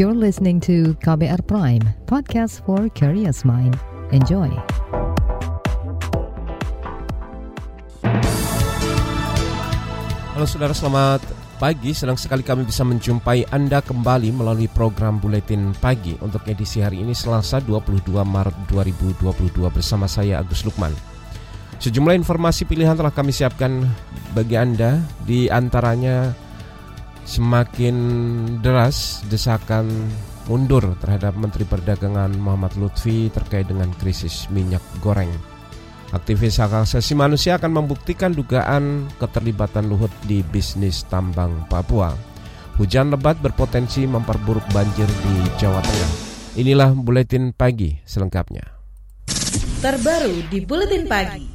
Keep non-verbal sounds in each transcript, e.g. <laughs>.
You're listening to KBR Prime, podcast for curious mind. Enjoy. Halo saudara, selamat pagi. Senang sekali kami bisa menjumpai Anda kembali melalui program Buletin Pagi untuk edisi hari ini Selasa 22 Maret 2022 bersama saya Agus Lukman. Sejumlah informasi pilihan telah kami siapkan bagi Anda, di antaranya semakin deras desakan mundur terhadap Menteri Perdagangan Muhammad Lutfi terkait dengan krisis minyak goreng. Aktivis hak asasi manusia akan membuktikan dugaan keterlibatan Luhut di bisnis tambang Papua. Hujan lebat berpotensi memperburuk banjir di Jawa Tengah. Inilah buletin pagi selengkapnya. Terbaru di buletin pagi.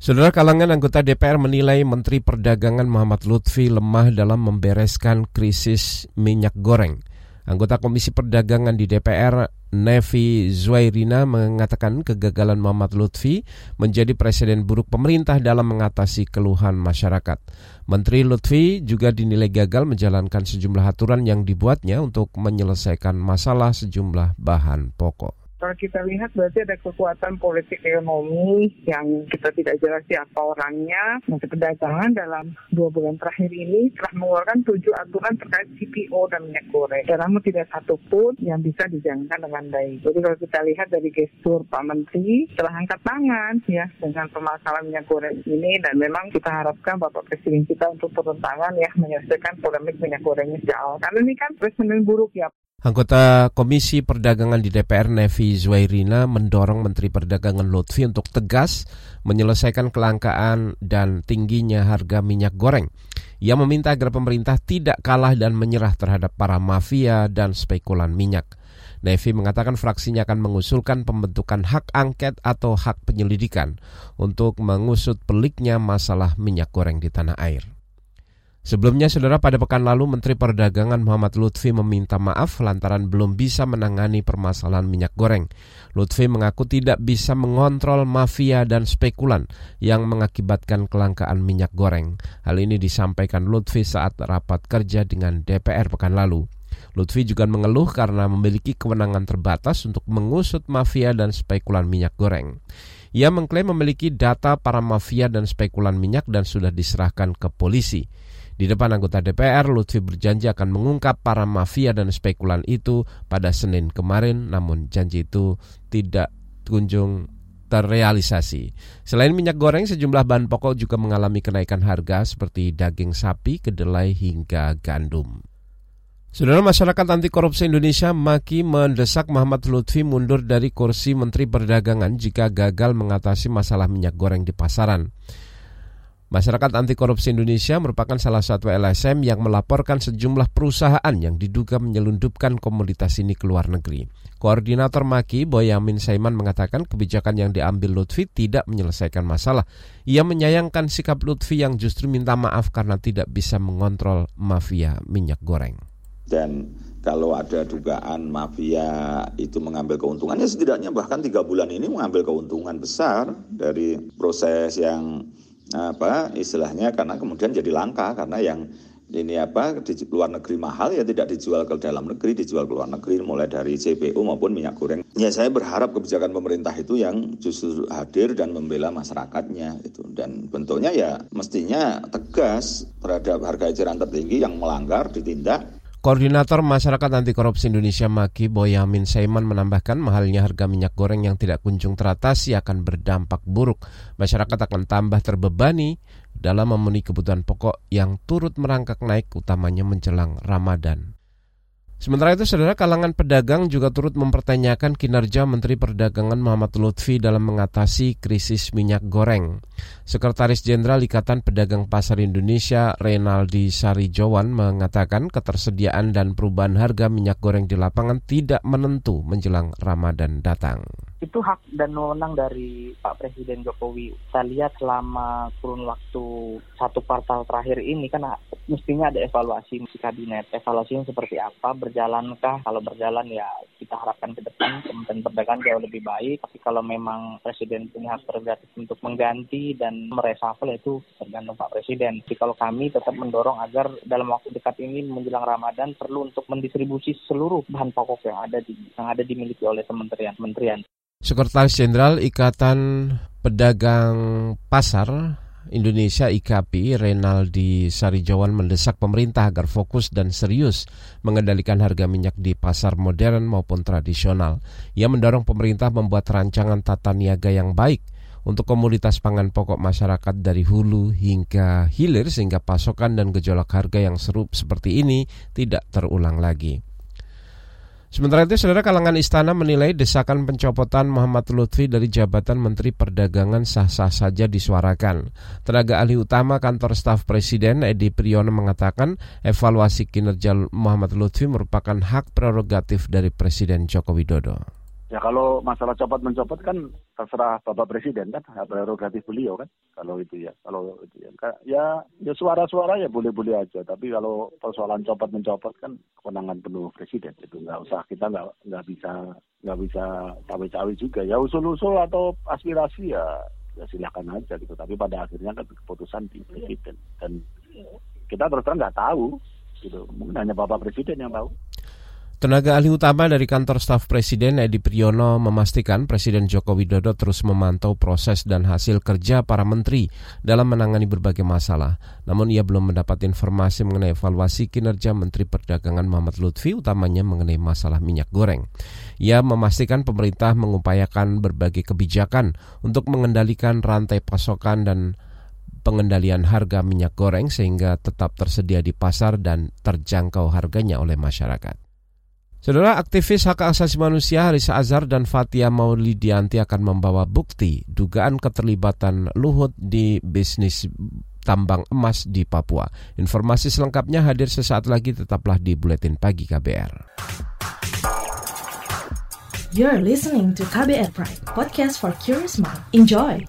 Saudara kalangan anggota DPR menilai Menteri Perdagangan Muhammad Lutfi lemah dalam membereskan krisis minyak goreng. Anggota Komisi Perdagangan di DPR, Nevi Zuairina, mengatakan kegagalan Muhammad Lutfi menjadi presiden buruk pemerintah dalam mengatasi keluhan masyarakat. Menteri Lutfi juga dinilai gagal menjalankan sejumlah aturan yang dibuatnya untuk menyelesaikan masalah sejumlah bahan pokok. Kalau kita lihat berarti ada kekuatan politik ekonomi yang kita tidak jelas siapa orangnya. Menteri Perdagangan dalam dua bulan terakhir ini telah mengeluarkan tujuh aturan terkait CPO dan minyak goreng. Namun tidak satu pun yang bisa dijalankan dengan baik. Jadi kalau kita lihat dari gestur Pak Menteri telah angkat tangan ya dengan permasalahan minyak goreng ini dan memang kita harapkan Bapak Presiden kita untuk turun tangan ya menyelesaikan polemik minyak gorengnya sejak awal. Karena ini kan presiden buruk ya. Anggota Komisi Perdagangan di DPR Nevi Zuairina mendorong Menteri Perdagangan Lutfi untuk tegas menyelesaikan kelangkaan dan tingginya harga minyak goreng. Ia meminta agar pemerintah tidak kalah dan menyerah terhadap para mafia dan spekulan minyak. Nevi mengatakan fraksinya akan mengusulkan pembentukan hak angket atau hak penyelidikan untuk mengusut peliknya masalah minyak goreng di tanah air. Sebelumnya, saudara, pada pekan lalu Menteri Perdagangan Muhammad Lutfi meminta maaf lantaran belum bisa menangani permasalahan minyak goreng. Lutfi mengaku tidak bisa mengontrol mafia dan spekulan yang mengakibatkan kelangkaan minyak goreng. Hal ini disampaikan Lutfi saat rapat kerja dengan DPR pekan lalu. Lutfi juga mengeluh karena memiliki kewenangan terbatas untuk mengusut mafia dan spekulan minyak goreng. Ia mengklaim memiliki data para mafia dan spekulan minyak dan sudah diserahkan ke polisi. Di depan anggota DPR, Lutfi berjanji akan mengungkap para mafia dan spekulan itu pada Senin kemarin, namun janji itu tidak kunjung terrealisasi. Selain minyak goreng, sejumlah bahan pokok juga mengalami kenaikan harga seperti daging sapi, kedelai, hingga gandum. Saudara masyarakat anti korupsi Indonesia maki mendesak Muhammad Lutfi mundur dari kursi Menteri Perdagangan jika gagal mengatasi masalah minyak goreng di pasaran. Masyarakat Anti Korupsi Indonesia merupakan salah satu LSM yang melaporkan sejumlah perusahaan yang diduga menyelundupkan komoditas ini ke luar negeri. Koordinator Maki, Boyamin Saiman mengatakan kebijakan yang diambil Lutfi tidak menyelesaikan masalah. Ia menyayangkan sikap Lutfi yang justru minta maaf karena tidak bisa mengontrol mafia minyak goreng. Dan kalau ada dugaan mafia itu mengambil keuntungannya setidaknya bahkan tiga bulan ini mengambil keuntungan besar dari proses yang apa istilahnya karena kemudian jadi langka karena yang ini apa di luar negeri mahal ya tidak dijual ke dalam negeri dijual ke luar negeri mulai dari CPO maupun minyak goreng. Ya saya berharap kebijakan pemerintah itu yang justru hadir dan membela masyarakatnya itu. Dan bentuknya ya mestinya tegas terhadap harga eceran tertinggi yang melanggar ditindak Koordinator Masyarakat Anti Korupsi Indonesia Maki Boyamin Saiman menambahkan mahalnya harga minyak goreng yang tidak kunjung teratasi akan berdampak buruk. Masyarakat akan tambah terbebani dalam memenuhi kebutuhan pokok yang turut merangkak naik utamanya menjelang Ramadan. Sementara itu, saudara kalangan pedagang juga turut mempertanyakan kinerja Menteri Perdagangan Muhammad Lutfi dalam mengatasi krisis minyak goreng. Sekretaris Jenderal Ikatan Pedagang Pasar Indonesia, Reynaldi Sarijowan, mengatakan ketersediaan dan perubahan harga minyak goreng di lapangan tidak menentu menjelang Ramadan datang. Itu hak dan wewenang dari Pak Presiden Jokowi. Kita lihat selama kurun waktu satu kuartal terakhir ini kan mestinya ada evaluasi di kabinet. Evaluasinya seperti apa? Berjalankah? Kalau berjalan ya kita harapkan ke depan Kementerian Perdagangan jauh lebih baik. Tapi kalau memang Presiden punya hak prerogatif untuk mengganti dan meresafel itu tergantung Pak Presiden. Jadi kalau kami tetap mendorong agar dalam waktu dekat ini menjelang Ramadan perlu untuk mendistribusi seluruh bahan pokok yang ada di yang ada dimiliki oleh kementerian-kementerian. Sekretaris Jenderal Ikatan Pedagang Pasar Indonesia IKAPI Renaldi Sarijawan mendesak pemerintah agar fokus dan serius mengendalikan harga minyak di pasar modern maupun tradisional. Ia mendorong pemerintah membuat rancangan tata niaga yang baik untuk komoditas pangan pokok masyarakat dari hulu hingga hilir sehingga pasokan dan gejolak harga yang serup seperti ini tidak terulang lagi. Sementara itu, saudara kalangan istana menilai desakan pencopotan Muhammad Lutfi dari jabatan Menteri Perdagangan sah-sah saja disuarakan. Tenaga ahli utama kantor staf Presiden Edi Priyono mengatakan evaluasi kinerja Muhammad Lutfi merupakan hak prerogatif dari Presiden Joko Widodo. Ya kalau masalah copot mencopot kan terserah Bapak Presiden kan, prerogatif beliau kan, kalau itu ya. Kalau itu ya, ya, ya suara-suara ya boleh-boleh aja. Tapi kalau persoalan copot mencopot kan kewenangan penuh Presiden itu nggak usah kita nggak nggak bisa nggak bisa cawe-cawe juga. Ya usul-usul atau aspirasi ya ya silakan aja gitu. Tapi pada akhirnya kan keputusan di Presiden dan kita terus terang nggak tahu gitu. Mungkin hanya Bapak Presiden yang tahu. Tenaga ahli utama dari kantor staf Presiden Edi Priyono memastikan Presiden Joko Widodo terus memantau proses dan hasil kerja para menteri dalam menangani berbagai masalah. Namun ia belum mendapat informasi mengenai evaluasi kinerja Menteri Perdagangan Muhammad Lutfi utamanya mengenai masalah minyak goreng. Ia memastikan pemerintah mengupayakan berbagai kebijakan untuk mengendalikan rantai pasokan dan pengendalian harga minyak goreng sehingga tetap tersedia di pasar dan terjangkau harganya oleh masyarakat. Saudara aktivis hak asasi manusia Harisa Azhar dan Fatia Maulidianti akan membawa bukti dugaan keterlibatan Luhut di bisnis tambang emas di Papua. Informasi selengkapnya hadir sesaat lagi tetaplah di Buletin Pagi KBR. You're listening to KBR Pride, podcast for curious mind. Enjoy!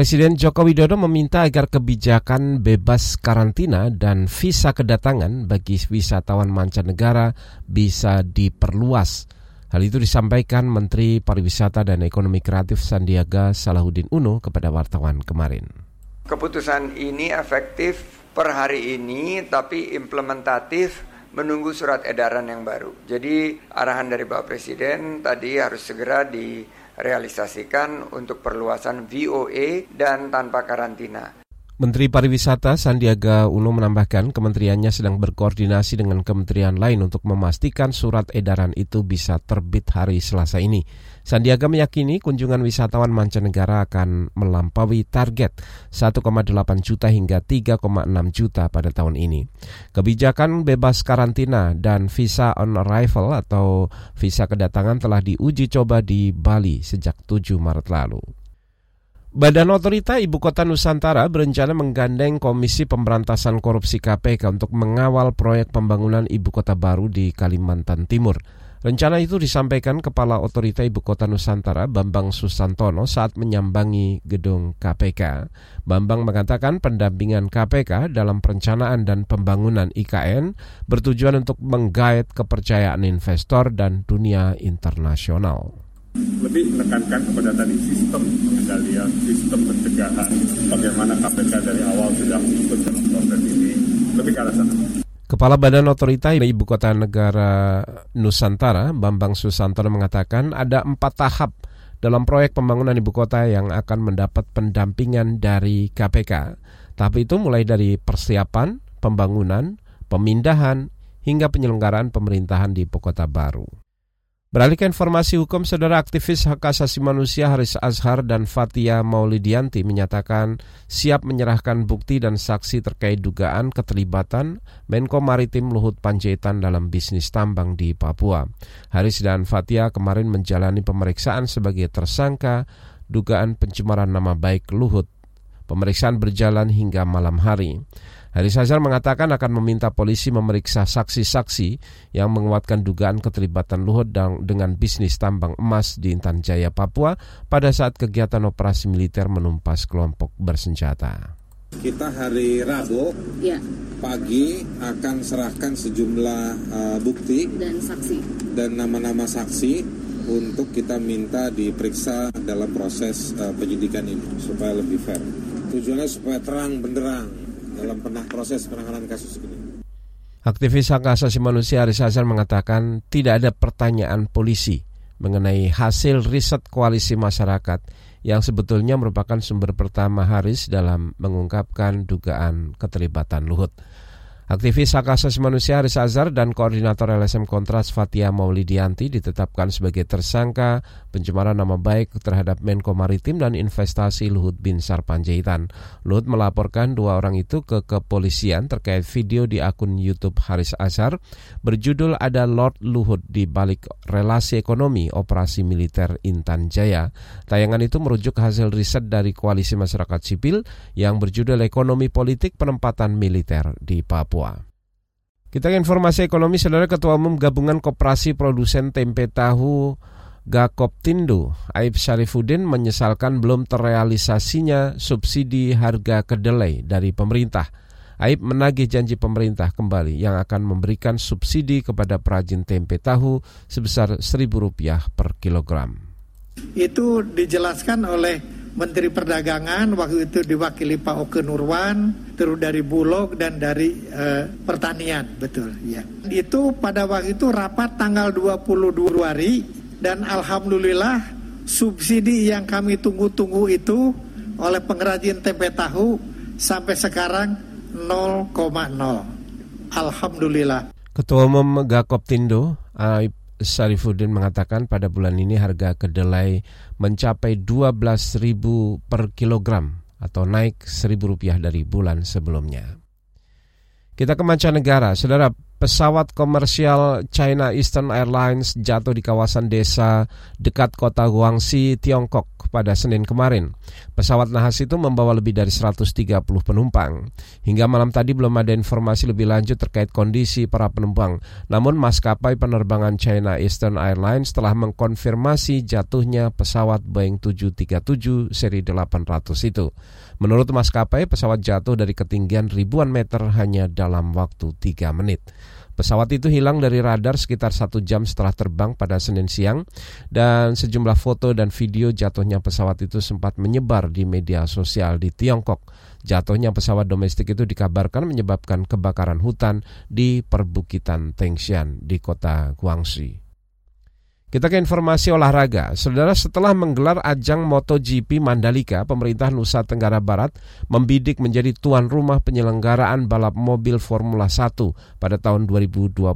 Presiden Joko Widodo meminta agar kebijakan bebas karantina dan visa kedatangan bagi wisatawan mancanegara bisa diperluas. Hal itu disampaikan Menteri Pariwisata dan Ekonomi Kreatif Sandiaga Salahuddin Uno kepada wartawan kemarin. Keputusan ini efektif per hari ini, tapi implementatif menunggu surat edaran yang baru. Jadi arahan dari Bapak Presiden tadi harus segera di realisasikan untuk perluasan VOA dan tanpa karantina. Menteri Pariwisata Sandiaga Uno menambahkan kementeriannya sedang berkoordinasi dengan kementerian lain untuk memastikan surat edaran itu bisa terbit hari Selasa ini. Sandiaga meyakini kunjungan wisatawan mancanegara akan melampaui target 1,8 juta hingga 3,6 juta pada tahun ini. Kebijakan bebas karantina dan visa on arrival atau visa kedatangan telah diuji coba di Bali sejak 7 Maret lalu. Badan Otorita Ibu Kota Nusantara berencana menggandeng Komisi Pemberantasan Korupsi KPK untuk mengawal proyek pembangunan ibu kota baru di Kalimantan Timur. Rencana itu disampaikan Kepala Otorita Ibu Kota Nusantara Bambang Susantono saat menyambangi gedung KPK. Bambang mengatakan pendampingan KPK dalam perencanaan dan pembangunan IKN bertujuan untuk menggait kepercayaan investor dan dunia internasional lebih menekankan kepada tadi sistem pengendalian, sistem pencegahan, bagaimana KPK dari awal sudah ikut dalam proses ini, lebih ke arah sana. Kepala Badan Otorita Ibu Kota Negara Nusantara, Bambang Susantono mengatakan ada empat tahap dalam proyek pembangunan ibu kota yang akan mendapat pendampingan dari KPK. Tahap itu mulai dari persiapan, pembangunan, pemindahan, hingga penyelenggaraan pemerintahan di ibu kota baru. Beralih ke informasi hukum, saudara aktivis hak asasi manusia Haris Azhar dan Fatia Maulidianti menyatakan siap menyerahkan bukti dan saksi terkait dugaan keterlibatan Menko Maritim Luhut Panjaitan dalam bisnis tambang di Papua. Haris dan Fatia kemarin menjalani pemeriksaan sebagai tersangka dugaan pencemaran nama baik Luhut. Pemeriksaan berjalan hingga malam hari. Haris Azhar mengatakan akan meminta polisi memeriksa saksi-saksi yang menguatkan dugaan keterlibatan Luhut dengan bisnis tambang emas di Intan Jaya, Papua pada saat kegiatan operasi militer menumpas kelompok bersenjata. Kita hari Rabu ya. pagi akan serahkan sejumlah uh, bukti dan saksi dan nama-nama saksi untuk kita minta diperiksa dalam proses uh, penyidikan ini supaya lebih fair. Tujuannya supaya terang benderang dalam pernah proses penanganan kasus ini. Aktivis hak asasi manusia Aris Azhar mengatakan tidak ada pertanyaan polisi mengenai hasil riset koalisi masyarakat yang sebetulnya merupakan sumber pertama Haris dalam mengungkapkan dugaan keterlibatan Luhut. Aktivis hak asasi manusia Haris Azhar dan koordinator LSM Kontras Fatia Maulidianti ditetapkan sebagai tersangka pencemaran nama baik terhadap Menko Maritim dan Investasi Luhut Bin Sarpanjaitan. Luhut melaporkan dua orang itu ke kepolisian terkait video di akun YouTube Haris Azhar berjudul Ada Lord Luhut di balik relasi ekonomi operasi militer Intan Jaya. Tayangan itu merujuk hasil riset dari Koalisi Masyarakat Sipil yang berjudul Ekonomi Politik Penempatan Militer di Papua. Papua. Kita ke informasi ekonomi, saudara Ketua Umum Gabungan Koperasi Produsen Tempe Tahu Gakoptindo, Aib Syarifuddin menyesalkan belum terrealisasinya subsidi harga kedelai dari pemerintah. Aib menagih janji pemerintah kembali yang akan memberikan subsidi kepada perajin tempe tahu sebesar Rp1.000 per kilogram. Itu dijelaskan oleh Menteri Perdagangan waktu itu diwakili Pak Oke Nurwan, terus dari Bulog dan dari uh, Pertanian, betul ya. Itu pada waktu itu rapat tanggal 22 hari dan alhamdulillah subsidi yang kami tunggu-tunggu itu oleh pengrajin tempe tahu sampai sekarang 0,0. Alhamdulillah. Ketua Umum Gakoptindo, Aib Syarifuddin mengatakan pada bulan ini harga kedelai mencapai 12.000 per kilogram atau naik Rp1.000 dari bulan sebelumnya. Kita ke mancanegara, saudara pesawat komersial China Eastern Airlines jatuh di kawasan desa dekat kota Guangxi, Tiongkok pada Senin kemarin. Pesawat nahas itu membawa lebih dari 130 penumpang. Hingga malam tadi belum ada informasi lebih lanjut terkait kondisi para penumpang. Namun maskapai penerbangan China Eastern Airlines telah mengkonfirmasi jatuhnya pesawat Boeing 737 seri 800 itu. Menurut maskapai, pesawat jatuh dari ketinggian ribuan meter hanya dalam waktu 3 menit. Pesawat itu hilang dari radar sekitar satu jam setelah terbang pada Senin siang dan sejumlah foto dan video jatuhnya pesawat itu sempat menyebar di media sosial di Tiongkok. Jatuhnya pesawat domestik itu dikabarkan menyebabkan kebakaran hutan di perbukitan Tengshan di kota Guangxi. Kita ke informasi olahraga. Saudara, setelah menggelar ajang MotoGP Mandalika, pemerintah Nusa Tenggara Barat membidik menjadi tuan rumah penyelenggaraan balap mobil Formula 1 pada tahun 2024.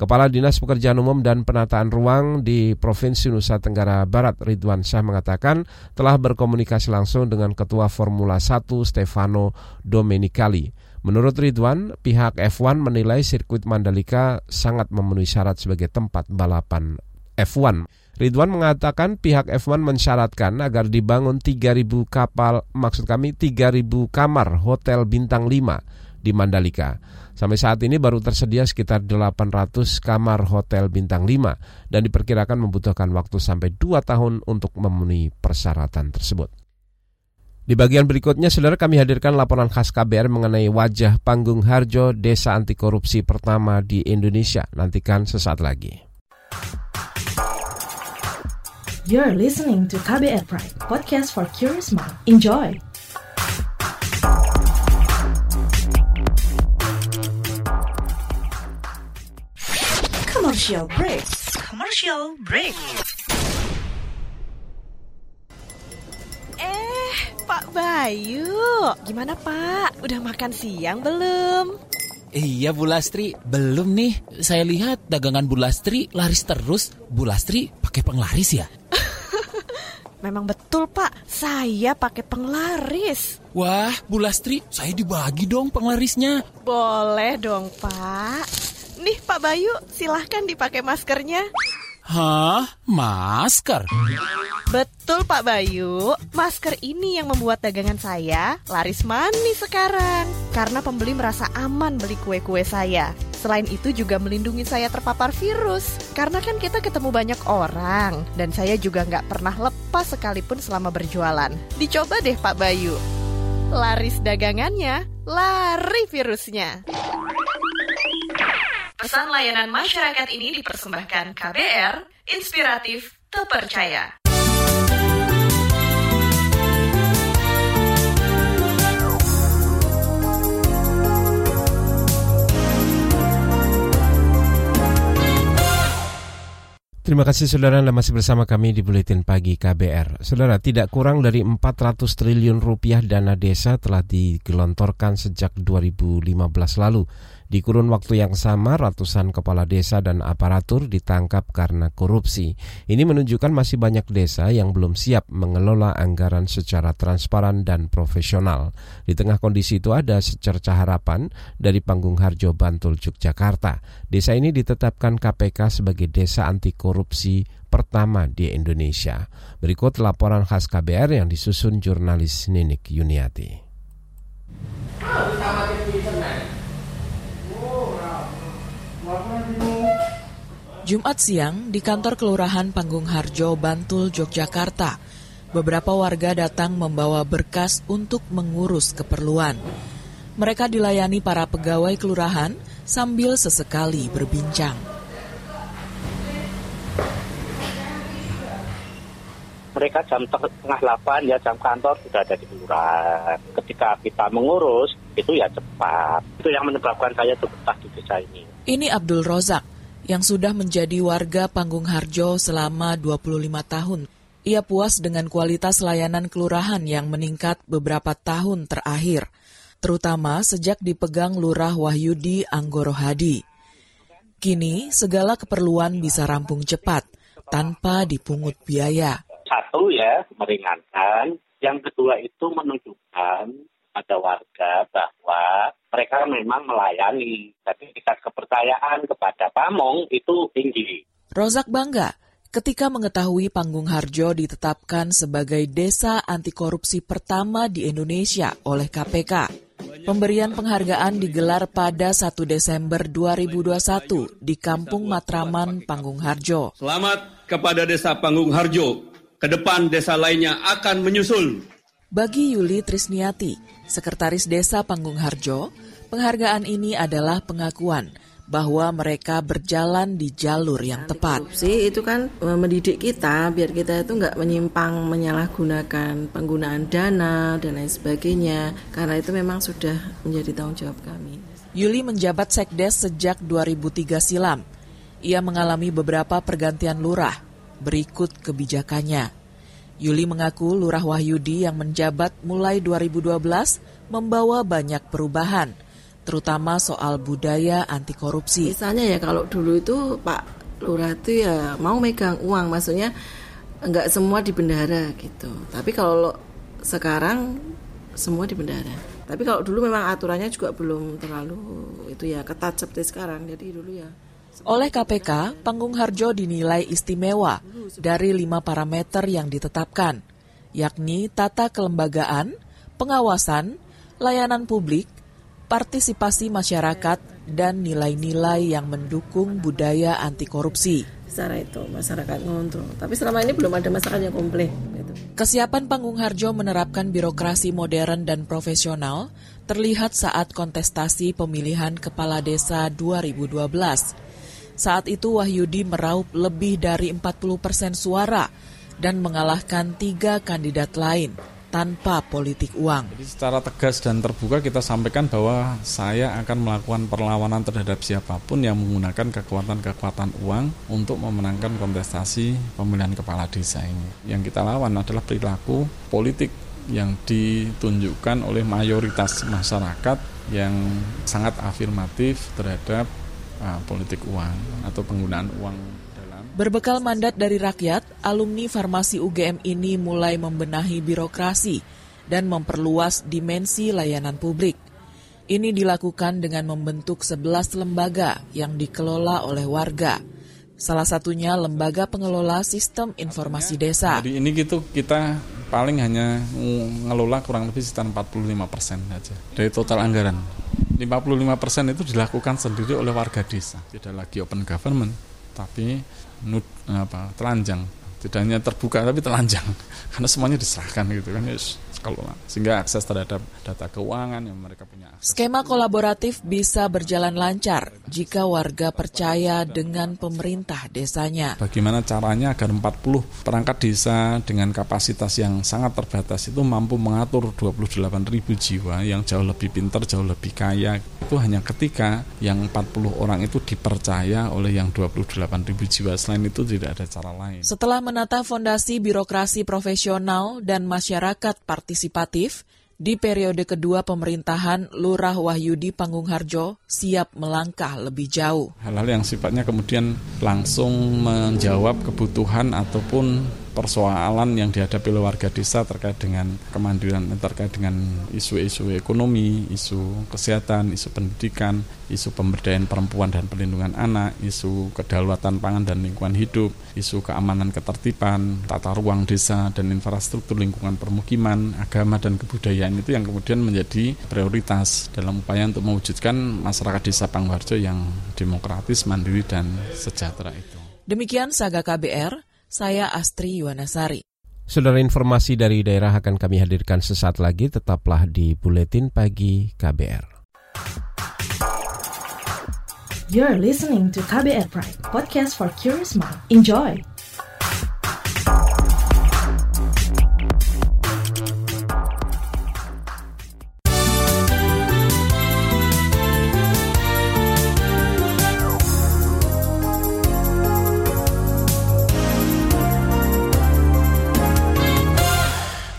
Kepala Dinas Pekerjaan Umum dan Penataan Ruang di Provinsi Nusa Tenggara Barat Ridwan Syah mengatakan telah berkomunikasi langsung dengan Ketua Formula 1 Stefano Domenicali. Menurut Ridwan, pihak F1 menilai sirkuit Mandalika sangat memenuhi syarat sebagai tempat balapan F1. Ridwan mengatakan pihak F1 mensyaratkan agar dibangun 3.000 kapal, maksud kami 3.000 kamar hotel bintang 5 di Mandalika. Sampai saat ini baru tersedia sekitar 800 kamar hotel bintang 5 dan diperkirakan membutuhkan waktu sampai 2 tahun untuk memenuhi persyaratan tersebut. Di bagian berikutnya, saudara kami hadirkan laporan khas KBR mengenai wajah panggung Harjo, desa anti korupsi pertama di Indonesia. Nantikan sesaat lagi. You're listening to KBR Pride, podcast for curious mind. Enjoy! Commercial break. Commercial break. Eh, Pak Bayu, gimana Pak? Udah makan siang belum? Iya Bu Lastri, belum nih. Saya lihat dagangan Bu Lastri laris terus. Bu Lastri pakai penglaris ya? Memang betul Pak, saya pakai penglaris. Wah, Bu Lastri, saya dibagi dong penglarisnya. Boleh dong Pak. Nih Pak Bayu, silahkan dipakai maskernya. Hah? Masker? Betul Pak Bayu, masker ini yang membuat dagangan saya laris manis sekarang. Karena pembeli merasa aman beli kue-kue saya. Selain itu juga melindungi saya terpapar virus. Karena kan kita ketemu banyak orang. Dan saya juga nggak pernah lepas sekalipun selama berjualan. Dicoba deh Pak Bayu. Laris dagangannya, lari virusnya. Pesan layanan masyarakat ini dipersembahkan KBR, inspiratif, terpercaya. Terima kasih saudara Anda masih bersama kami di Buletin Pagi KBR. Saudara, tidak kurang dari 400 triliun rupiah dana desa telah digelontorkan sejak 2015 lalu. Di kurun waktu yang sama, ratusan kepala desa dan aparatur ditangkap karena korupsi. Ini menunjukkan masih banyak desa yang belum siap mengelola anggaran secara transparan dan profesional. Di tengah kondisi itu ada secerca harapan dari Panggung Harjo Bantul, Yogyakarta. Desa ini ditetapkan KPK sebagai desa anti korupsi pertama di Indonesia. Berikut laporan khas KBR yang disusun jurnalis Ninik Yuniati. Jumat siang di kantor Kelurahan Panggung Harjo, Bantul, Yogyakarta, beberapa warga datang membawa berkas untuk mengurus keperluan. Mereka dilayani para pegawai kelurahan sambil sesekali berbincang. Mereka jam tengah delapan ya jam kantor sudah ada di kelurahan. Ketika kita mengurus itu ya cepat. Itu yang menyebabkan saya betah di desa ini. Ini Abdul Rozak, yang sudah menjadi warga Panggung Harjo selama 25 tahun. Ia puas dengan kualitas layanan kelurahan yang meningkat beberapa tahun terakhir, terutama sejak dipegang Lurah Wahyudi Anggoro Hadi. Kini segala keperluan bisa rampung cepat tanpa dipungut biaya. Satu ya, meringankan. Yang kedua itu menunjukkan pada warga bahwa mereka memang melayani, tapi tingkat kepercayaan kepada pamong itu tinggi. Rozak bangga ketika mengetahui Panggung Harjo ditetapkan sebagai desa anti korupsi pertama di Indonesia oleh KPK. Pemberian penghargaan digelar pada 1 Desember 2021 di Kampung Matraman, Panggung Harjo. Selamat kepada Desa Panggung Harjo. Ke depan desa lainnya akan menyusul. Bagi Yuli Trisniati, Sekretaris Desa Panggung Harjo, penghargaan ini adalah pengakuan bahwa mereka berjalan di jalur yang tepat. Korupsi itu kan mendidik kita biar kita itu nggak menyimpang menyalahgunakan penggunaan dana dan lain sebagainya karena itu memang sudah menjadi tanggung jawab kami. Yuli menjabat sekdes sejak 2003 silam. Ia mengalami beberapa pergantian lurah. Berikut kebijakannya. Yuli mengaku Lurah Wahyudi yang menjabat mulai 2012 membawa banyak perubahan, terutama soal budaya anti korupsi. Misalnya ya kalau dulu itu Pak Lurah itu ya mau megang uang, maksudnya enggak semua di bendara gitu. Tapi kalau sekarang semua di bendara. Tapi kalau dulu memang aturannya juga belum terlalu itu ya ketat seperti sekarang. Jadi dulu ya oleh KPK, Panggung Harjo dinilai istimewa dari lima parameter yang ditetapkan, yakni tata kelembagaan, pengawasan, layanan publik, partisipasi masyarakat, dan nilai-nilai yang mendukung budaya anti korupsi. Secara itu masyarakat ngontrol, tapi selama ini belum ada masyarakat yang komplain. Gitu. Kesiapan Panggung Harjo menerapkan birokrasi modern dan profesional terlihat saat kontestasi pemilihan kepala desa 2012. Saat itu Wahyudi meraup lebih dari 40 persen suara dan mengalahkan tiga kandidat lain tanpa politik uang. Jadi secara tegas dan terbuka kita sampaikan bahwa saya akan melakukan perlawanan terhadap siapa pun yang menggunakan kekuatan-kekuatan uang untuk memenangkan kontestasi pemilihan kepala desa ini. Yang kita lawan adalah perilaku politik yang ditunjukkan oleh mayoritas masyarakat yang sangat afirmatif terhadap uh, politik uang atau penggunaan uang dalam Berbekal mandat dari rakyat, alumni farmasi UGM ini mulai membenahi birokrasi dan memperluas dimensi layanan publik. Ini dilakukan dengan membentuk 11 lembaga yang dikelola oleh warga. Salah satunya lembaga pengelola sistem informasi desa. Jadi ini gitu kita paling hanya ngelola kurang lebih sekitar 45 persen saja dari total anggaran. 55 persen itu dilakukan sendiri oleh warga desa. Tidak lagi open government, tapi nud, apa, telanjang. Tidak hanya terbuka tapi telanjang. <laughs> Karena semuanya diserahkan gitu kan. Yes sehingga akses terhadap data keuangan yang mereka punya. Akses. Skema kolaboratif bisa berjalan lancar jika warga percaya dengan pemerintah desanya. Bagaimana caranya agar 40 perangkat desa dengan kapasitas yang sangat terbatas itu mampu mengatur 28 ribu jiwa yang jauh lebih pintar, jauh lebih kaya. Itu hanya ketika yang 40 orang itu dipercaya oleh yang 28 ribu jiwa. Selain itu tidak ada cara lain. Setelah menata fondasi birokrasi profesional dan masyarakat partai partisipatif, di periode kedua pemerintahan Lurah Wahyudi Pangungharjo siap melangkah lebih jauh. Hal-hal yang sifatnya kemudian langsung menjawab kebutuhan ataupun persoalan yang dihadapi oleh warga desa terkait dengan kemandirian terkait dengan isu-isu ekonomi, isu kesehatan, isu pendidikan, isu pemberdayaan perempuan dan perlindungan anak, isu kedaulatan pangan dan lingkungan hidup, isu keamanan ketertiban, tata ruang desa dan infrastruktur lingkungan permukiman, agama dan kebudayaan itu yang kemudian menjadi prioritas dalam upaya untuk mewujudkan masyarakat desa Pangwarjo yang demokratis, mandiri dan sejahtera itu. Demikian Saga KBR, saya Astri Yuwanasari. Saudara informasi dari daerah akan kami hadirkan sesaat lagi, tetaplah di Buletin Pagi KBR. You're listening to KBR Pride, podcast for curious mind. Enjoy!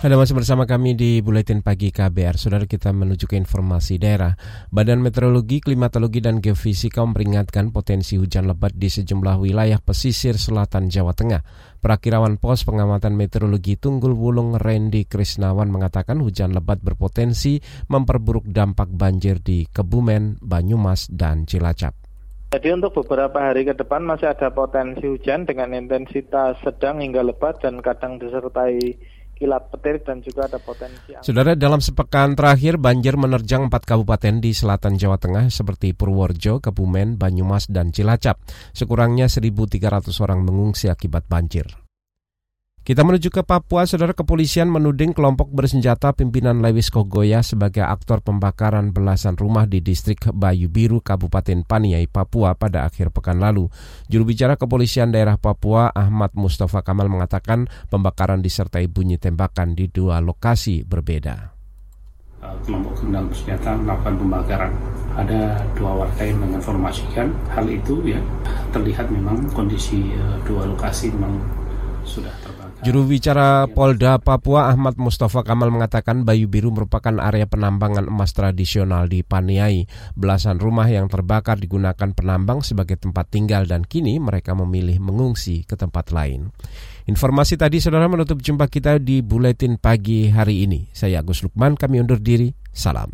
Anda masih bersama kami di Buletin Pagi KBR. Saudara kita menuju ke informasi daerah. Badan Meteorologi, Klimatologi, dan Geofisika memperingatkan potensi hujan lebat di sejumlah wilayah pesisir selatan Jawa Tengah. Perakirawan Pos Pengamatan Meteorologi Tunggul Wulung Randy Krisnawan mengatakan hujan lebat berpotensi memperburuk dampak banjir di Kebumen, Banyumas, dan Cilacap. Jadi untuk beberapa hari ke depan masih ada potensi hujan dengan intensitas sedang hingga lebat dan kadang disertai kilat petir dan juga ada potensi. Saudara, dalam sepekan terakhir banjir menerjang empat kabupaten di selatan Jawa Tengah seperti Purworejo, Kebumen, Banyumas, dan Cilacap. Sekurangnya 1.300 orang mengungsi akibat banjir. Kita menuju ke Papua, saudara kepolisian menuding kelompok bersenjata pimpinan Lewis Kogoya sebagai aktor pembakaran belasan rumah di distrik Bayu Biru, Kabupaten Paniai, Papua pada akhir pekan lalu. Juru bicara kepolisian daerah Papua, Ahmad Mustafa Kamal mengatakan pembakaran disertai bunyi tembakan di dua lokasi berbeda. Uh, kelompok kriminal bersenjata melakukan pembakaran. Ada dua warga yang menginformasikan hal itu ya. Terlihat memang kondisi uh, dua lokasi memang sudah terbakar. Juru bicara Polda Papua Ahmad Mustafa Kamal mengatakan Bayu Biru merupakan area penambangan emas tradisional di Paniai. Belasan rumah yang terbakar digunakan penambang sebagai tempat tinggal dan kini mereka memilih mengungsi ke tempat lain. Informasi tadi saudara menutup jumpa kita di Buletin Pagi hari ini. Saya Agus Lukman, kami undur diri. Salam.